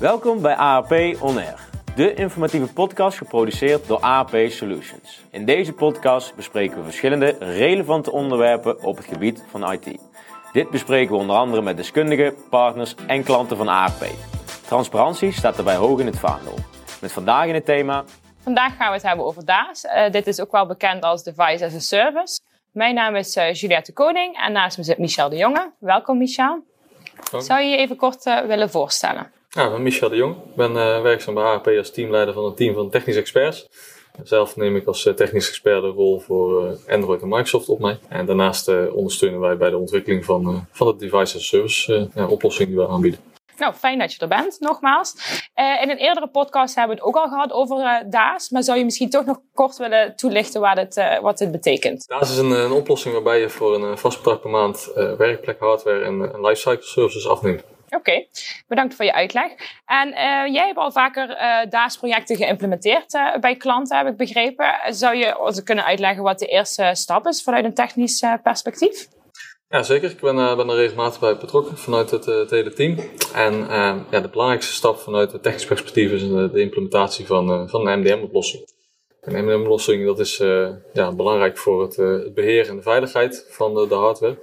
Welkom bij AAP On Air, de informatieve podcast geproduceerd door AAP Solutions. In deze podcast bespreken we verschillende relevante onderwerpen op het gebied van IT. Dit bespreken we onder andere met deskundigen, partners en klanten van AAP. Transparantie staat daarbij hoog in het vaandel. Met vandaag in het thema. Vandaag gaan we het hebben over DAS. Uh, dit is ook wel bekend als Device as a Service. Mijn naam is uh, Juliette Koning en naast me zit Michel de Jonge. Welkom Michel. Zou je je even kort uh, willen voorstellen? Ja, ik ben Michel de Jong. Ik ben uh, werkzaam bij AAP als teamleider van het team van technische experts. Zelf neem ik als technisch expert de rol voor Android en Microsoft op mij. En daarnaast ondersteunen wij bij de ontwikkeling van, van de device as a service oplossing die we aanbieden. Nou, fijn dat je er bent, nogmaals. Uh, in een eerdere podcast hebben we het ook al gehad over uh, DAS. Maar zou je misschien toch nog kort willen toelichten wat het, uh, wat het betekent? DAS is een, een, oplossing waarbij je voor een vast bedrag per maand werkplek, hardware en, lifecycle services afneemt. Oké, okay. bedankt voor je uitleg. En jij hebt al vaker DAS-projecten geïmplementeerd bij klanten, heb ik begrepen. Zou je ons kunnen uitleggen wat de eerste stap is vanuit een technisch perspectief? Ja, zeker. Ik ben, uh, ben er regelmatig bij betrokken vanuit het, uh, het hele team. En uh, ja, de belangrijkste stap vanuit het technisch perspectief is de, de implementatie van, van een MDM-oplossing. Een MDM-oplossing dat is ja, belangrijk voor het, het beheer en de veiligheid van de hardware.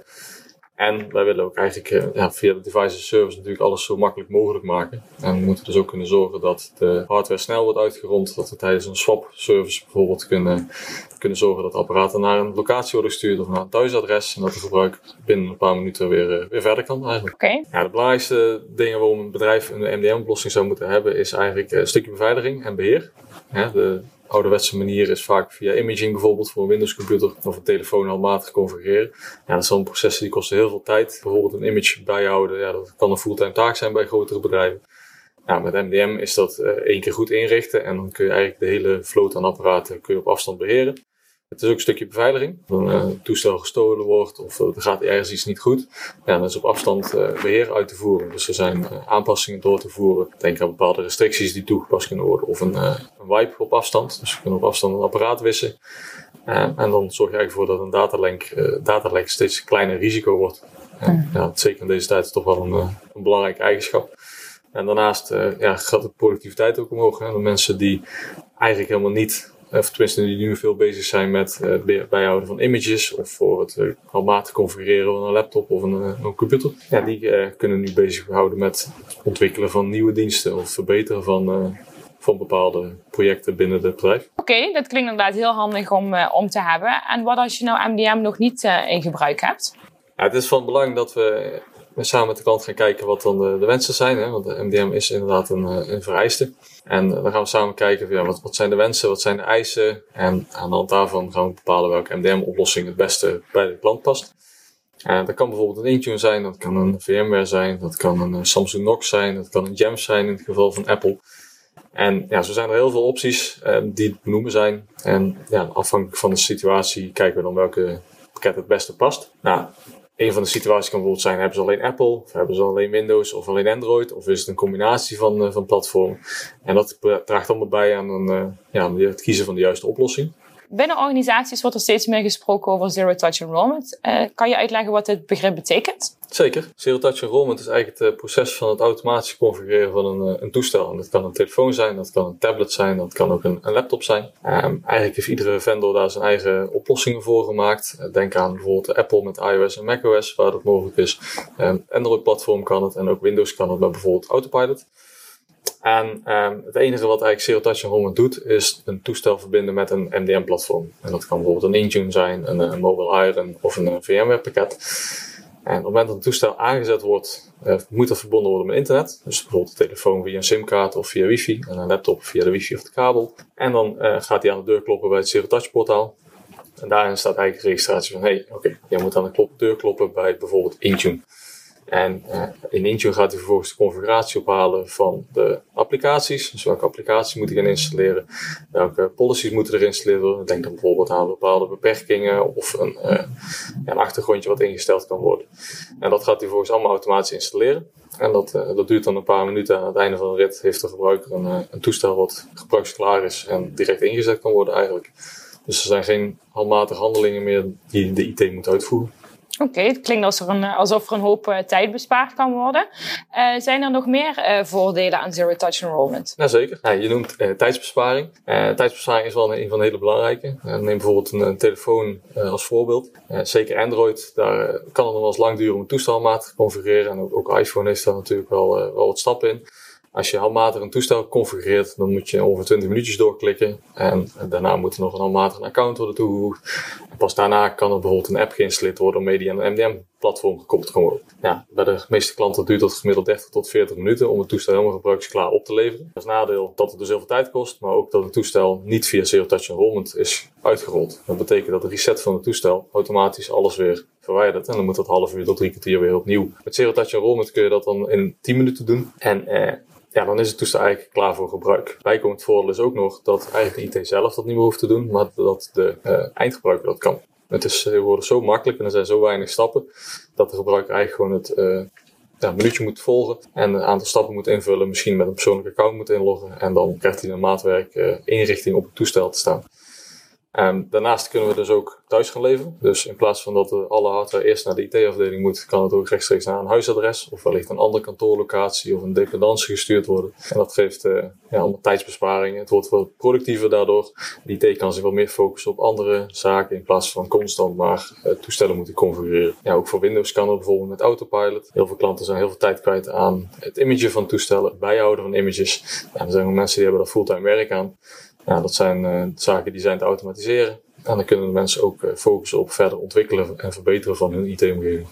En wij willen ook eigenlijk eh, ja, via de device service natuurlijk alles zo makkelijk mogelijk maken. En we moeten dus ook kunnen zorgen dat de hardware snel wordt uitgerond. Dat we tijdens een swap service bijvoorbeeld kunnen, kunnen zorgen dat apparaten naar een locatie worden gestuurd of naar een thuisadres. En dat de gebruik binnen een paar minuten weer, eh, weer verder kan eigenlijk. Okay. Ja, de belangrijkste dingen waarom een bedrijf een MDM-oplossing zou moeten hebben is eigenlijk een stukje beveiliging en beheer. Ja, de, ouderwetse manier is vaak via imaging bijvoorbeeld voor een Windows computer of een telefoon handmatig configureren. Ja, dat zijn processen die kosten heel veel tijd. Bijvoorbeeld een image bijhouden, ja, dat kan een fulltime taak zijn bij grotere bedrijven. Ja, met MDM is dat uh, één keer goed inrichten en dan kun je eigenlijk de hele vloot aan apparaten kun je op afstand beheren. Het is ook een stukje beveiliging. Als een uh, toestel gestolen wordt of uh, er gaat ergens iets niet goed. Ja, dan is op afstand uh, beheer uit te voeren. Dus er zijn aanpassingen door te voeren. Denk aan bepaalde restricties die toegepast kunnen worden. Of een, een wipe op afstand. Dus we kunnen op afstand een apparaat wissen. en dan zorg je eigenlijk voor dat een datalek, datalek steeds kleiner risico wordt. Ja, zeker in deze tijd toch wel een, een belangrijke eigenschap. En daarnaast ja, gaat de productiviteit ook omhoog. Hè. De mensen die eigenlijk helemaal niet of tenminste die nu veel bezig zijn met het uh, bijhouden van images of voor het handmatig configureren van een laptop of een, uh, een computer. Ja, die kunnen nu bezig houden met het ontwikkelen van nieuwe diensten of verbeteren van, van bepaalde projecten binnen het bedrijf. Oké, dat klinkt inderdaad heel handig om, om te hebben. En wat als je nou MDM nog niet in gebruik hebt? Ja, het is van belang dat we samen met de klant gaan kijken wat dan de, de wensen zijn. Hè? Want de MDM is inderdaad een, een vereiste. En dan gaan we samen kijken, ja, wat, wat zijn de wensen, wat zijn de eisen. En aan de hand daarvan gaan we bepalen welke MDM-oplossing het beste bij de klant past. Dat kan bijvoorbeeld een Intune zijn, dat kan een VMware zijn, dat kan een Samsung Knox zijn, dat kan een Jamf zijn in het geval van Apple. En ja, zo zijn er heel veel opties eh, die benoemen zijn. En ja, afhankelijk van de situatie kijken we dan welke pakket het beste past. Nou, een van de situaties kan bijvoorbeeld zijn, hebben ze alleen Apple, of hebben ze alleen Windows, of alleen Android, of is het een combinatie van, uh, van platformen. En dat draagt allemaal bij aan een, uh, ja, het kiezen van de juiste oplossing. Binnen organisaties wordt er steeds meer gesproken over Zero Touch Enrollment. Uh, kan je uitleggen wat dit begrip betekent? Zeker. Zero Touch Enrollment is eigenlijk het proces van het automatisch configureren van een, een toestel. En dat kan een telefoon zijn, dat kan een tablet zijn, dat kan ook een, een laptop zijn. Um, eigenlijk heeft iedere vendor daar zijn eigen oplossingen voor gemaakt. Denk aan bijvoorbeeld Apple met iOS en macOS, waar dat mogelijk is. Um, Android-platform kan het en ook Windows kan het met bijvoorbeeld Autopilot. En um, het enige wat eigenlijk Zero Touch Enrollment doet, is een toestel verbinden met een MDM-platform. En dat kan bijvoorbeeld een Intune zijn, een, een Mobile Iron of een, een VMware-pakket. En op het moment dat het toestel aangezet wordt, uh, moet dat verbonden worden met internet. Dus bijvoorbeeld de telefoon via een simkaart of via wifi. En een laptop via de wifi of de kabel. En dan gaat hij aan de deur kloppen bij het Zero Touch portaal. En daarin staat eigenlijk registratie van, hey, oké, jij moet aan de deur kloppen bij bijvoorbeeld Intune. En uh, in Intune gaat hij vervolgens de configuratie ophalen van de applicaties. Dus welke applicatie moet hij gaan installeren? Welke policies moeten er installeren? Denk dan bijvoorbeeld aan bepaalde beperkingen of een, uh, een achtergrondje wat ingesteld kan worden. En dat gaat hij vervolgens allemaal automatisch installeren. En dat, uh, dat duurt dan een paar minuten. Aan het einde van de rit heeft de gebruiker een, een toestel wat gebruiksklaar is en direct ingezet kan worden eigenlijk. Dus er zijn geen handmatige handelingen meer die de IT moet uitvoeren. Oké, het klinkt alsof er een, alsof er een hoop uh, tijd bespaard kan worden. Uh, zijn er nog meer voordelen aan Zero Touch Enrollment? Jazeker. Ja, je noemt tijdsbesparing. tijdsbesparing is wel een, van de hele belangrijke. neem bijvoorbeeld een, telefoon als voorbeeld. zeker Android, daar kan het nog wel eens lang duren om een toestelmaat te configureren. En ook, ook iPhone heeft daar natuurlijk wel, wel wat stappen in. Als je handmatig een toestel configureert, dan moet je ongeveer 20 minuutjes doorklikken. En daarna moet er nog een handmatig account worden toegevoegd. Pas daarna kan er bijvoorbeeld een app geïnstalleerd worden waarmee die aan een MDM-platform gekoppeld kan worden. Ja, bij de meeste klanten duurt dat gemiddeld 30 tot 40 minuten om het toestel helemaal gebruiksklaar op te leveren. Als nadeel dat het dus heel veel tijd kost, maar ook dat het toestel niet via Zero Touch Enrollment is uitgerold. Dat betekent dat de reset van het toestel automatisch alles weer verwijdert. En dan moet dat half uur tot drie kwartier weer opnieuw. Met Zero Touch Enrollment kun je dat dan in 10 minuten doen. En eh, ja, dan is het toestel eigenlijk klaar voor gebruik. Bijkomend voordeel is ook nog dat eigenlijk de IT zelf dat niet meer hoeft te doen, maar dat de uh, eindgebruiker dat kan. Het is tegenwoordig zo makkelijk en er zijn zo weinig stappen dat de gebruiker eigenlijk gewoon het uh, ja, minuutje moet volgen en een aantal stappen moet invullen, misschien met een persoonlijk account moet inloggen en dan krijgt hij een maatwerk inrichting op het toestel te staan. Um, daarnaast kunnen we dus ook thuis gaan leveren. Dus in plaats van dat alle hardware eerst naar de IT-afdeling moet, kan het ook rechtstreeks naar een huisadres of wellicht een andere kantoorlocatie of een dependance gestuurd worden. En dat geeft uh, ja, allemaal tijdsbesparingen. Het wordt wat productiever daardoor. De IT kan zich wel meer focussen op andere zaken in plaats van constant maar uh, toestellen moeten configureren. Ja, ook voor Windows kan het bijvoorbeeld met Autopilot. Heel veel klanten zijn heel veel tijd kwijt aan het imagen van toestellen, het bijhouden van images. Ja, er zijn ook mensen die hebben daar fulltime werk aan. Ja, dat zijn uh, zaken die zijn te automatiseren. En dan kunnen de mensen ook uh, focussen op verder ontwikkelen en verbeteren van hun IT-omgeving.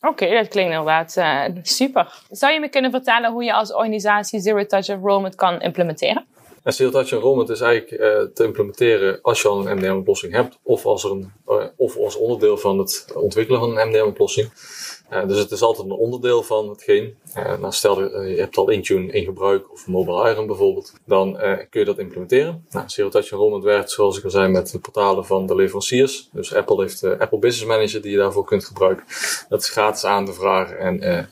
Oké, dat klinkt inderdaad uh, super. Zou je me kunnen vertellen hoe je als organisatie Zero Touch Enrollment kan implementeren? En Zero Touch Enrollment is eigenlijk te implementeren als je al een MDM-oplossing hebt, of als, er een, of als onderdeel van het ontwikkelen van een MDM-oplossing. Uh, dus het is altijd een onderdeel van hetgeen. Uh, stel uh, je hebt al Intune in gebruik of Mobile Iron bijvoorbeeld, dan kun je dat implementeren. Nou, Zero Touch Enrollment werkt zoals ik al zei met de portalen van de leveranciers. Dus Apple heeft Apple Business Manager die je daarvoor kunt gebruiken. Dat is gratis aan te vragen en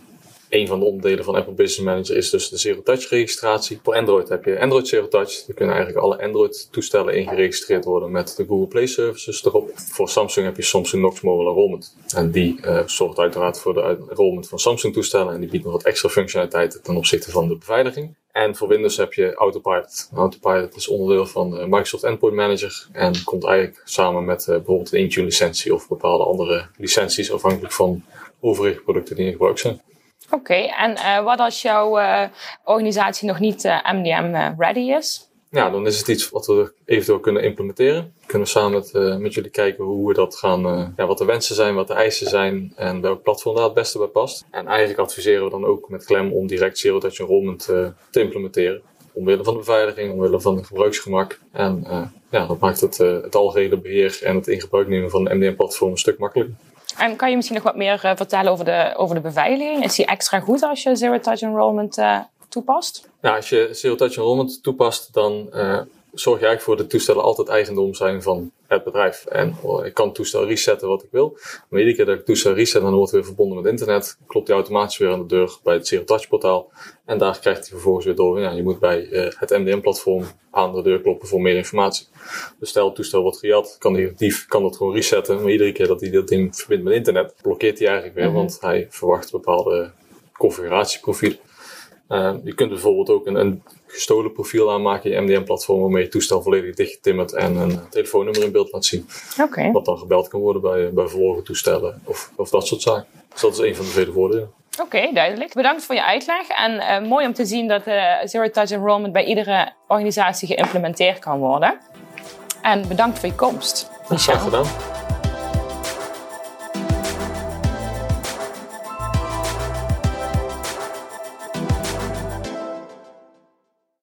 een van de onderdelen van Apple Business Manager is dus de Zero Touch registratie. Voor Android heb je Android Zero Touch. Er kunnen eigenlijk alle Android toestellen ingeregistreerd worden met de Google Play Services erop. Voor Samsung heb je Samsung Knox Mobile Enrollment. En die uh, zorgt uiteraard voor de enrollment van Samsung toestellen. En die biedt nog wat extra functionaliteiten ten opzichte van de beveiliging. En voor Windows heb je Autopilot. Autopilot is onderdeel van Microsoft Endpoint Manager en komt eigenlijk samen met uh, bijvoorbeeld een Intune licentie of bepaalde andere licenties afhankelijk van overige producten die in gebruik zijn. Oké, en uh, wat als jouw uh, organisatie nog niet eh, MDM-ready is? Ja, dan is het iets wat we eventueel kunnen implementeren. We kunnen samen met, met jullie kijken hoe we dat gaan, ja, wat de wensen zijn, wat de eisen zijn en welk platform daar het beste bij past. En eigenlijk adviseren we dan ook met klem om direct Zero Touch Enrollment te implementeren. Omwille van de beveiliging, omwille van het gebruiksgemak. En ja, dat maakt het, het algehele beheer en het in gebruik nemen van de MDM-platform een stuk makkelijker. En kan je misschien nog wat meer uh, vertellen over de, over de beveiliging? Is die extra goed als je Zero Touch Enrollment uh, toepast? Nou, als je Zero Touch Enrollment toepast, dan uh, zorg je eigenlijk voor dat de toestellen altijd eigendom zijn van het bedrijf. En oh, ik kan het toestel resetten wat ik wil. Maar iedere keer dat ik het toestel reset, dan wordt het weer verbonden met internet. Klopt hij automatisch weer aan de deur bij het Zero Touch portaal. En daar krijgt hij vervolgens weer door. Ja, je moet bij uh, het MDM-platform aan de deur kloppen voor meer informatie. Dus stel het toestel wordt gejat, kan die dief kan dat gewoon resetten. Maar iedere keer dat hij dat ding verbindt met internet, blokkeert hij eigenlijk weer. Mm -hmm. Want hij verwacht bepaalde configuratieprofielen. Uh, je kunt bijvoorbeeld ook een, een gestolen profiel aanmaken in je MDM-platform waarmee je toestel volledig dichtgetimmerd en een telefoonnummer in beeld laat zien. Okay. Wat dan gebeld kan worden bij, bij verloren toestellen of, of dat soort zaken. Dus dat is een van de vele voordelen. Oké, okay, duidelijk. Bedankt voor je uitleg. En uh, mooi om te zien dat uh, Zero Touch Enrollment bij iedere organisatie geïmplementeerd kan worden. En bedankt voor je komst. Graag gedaan.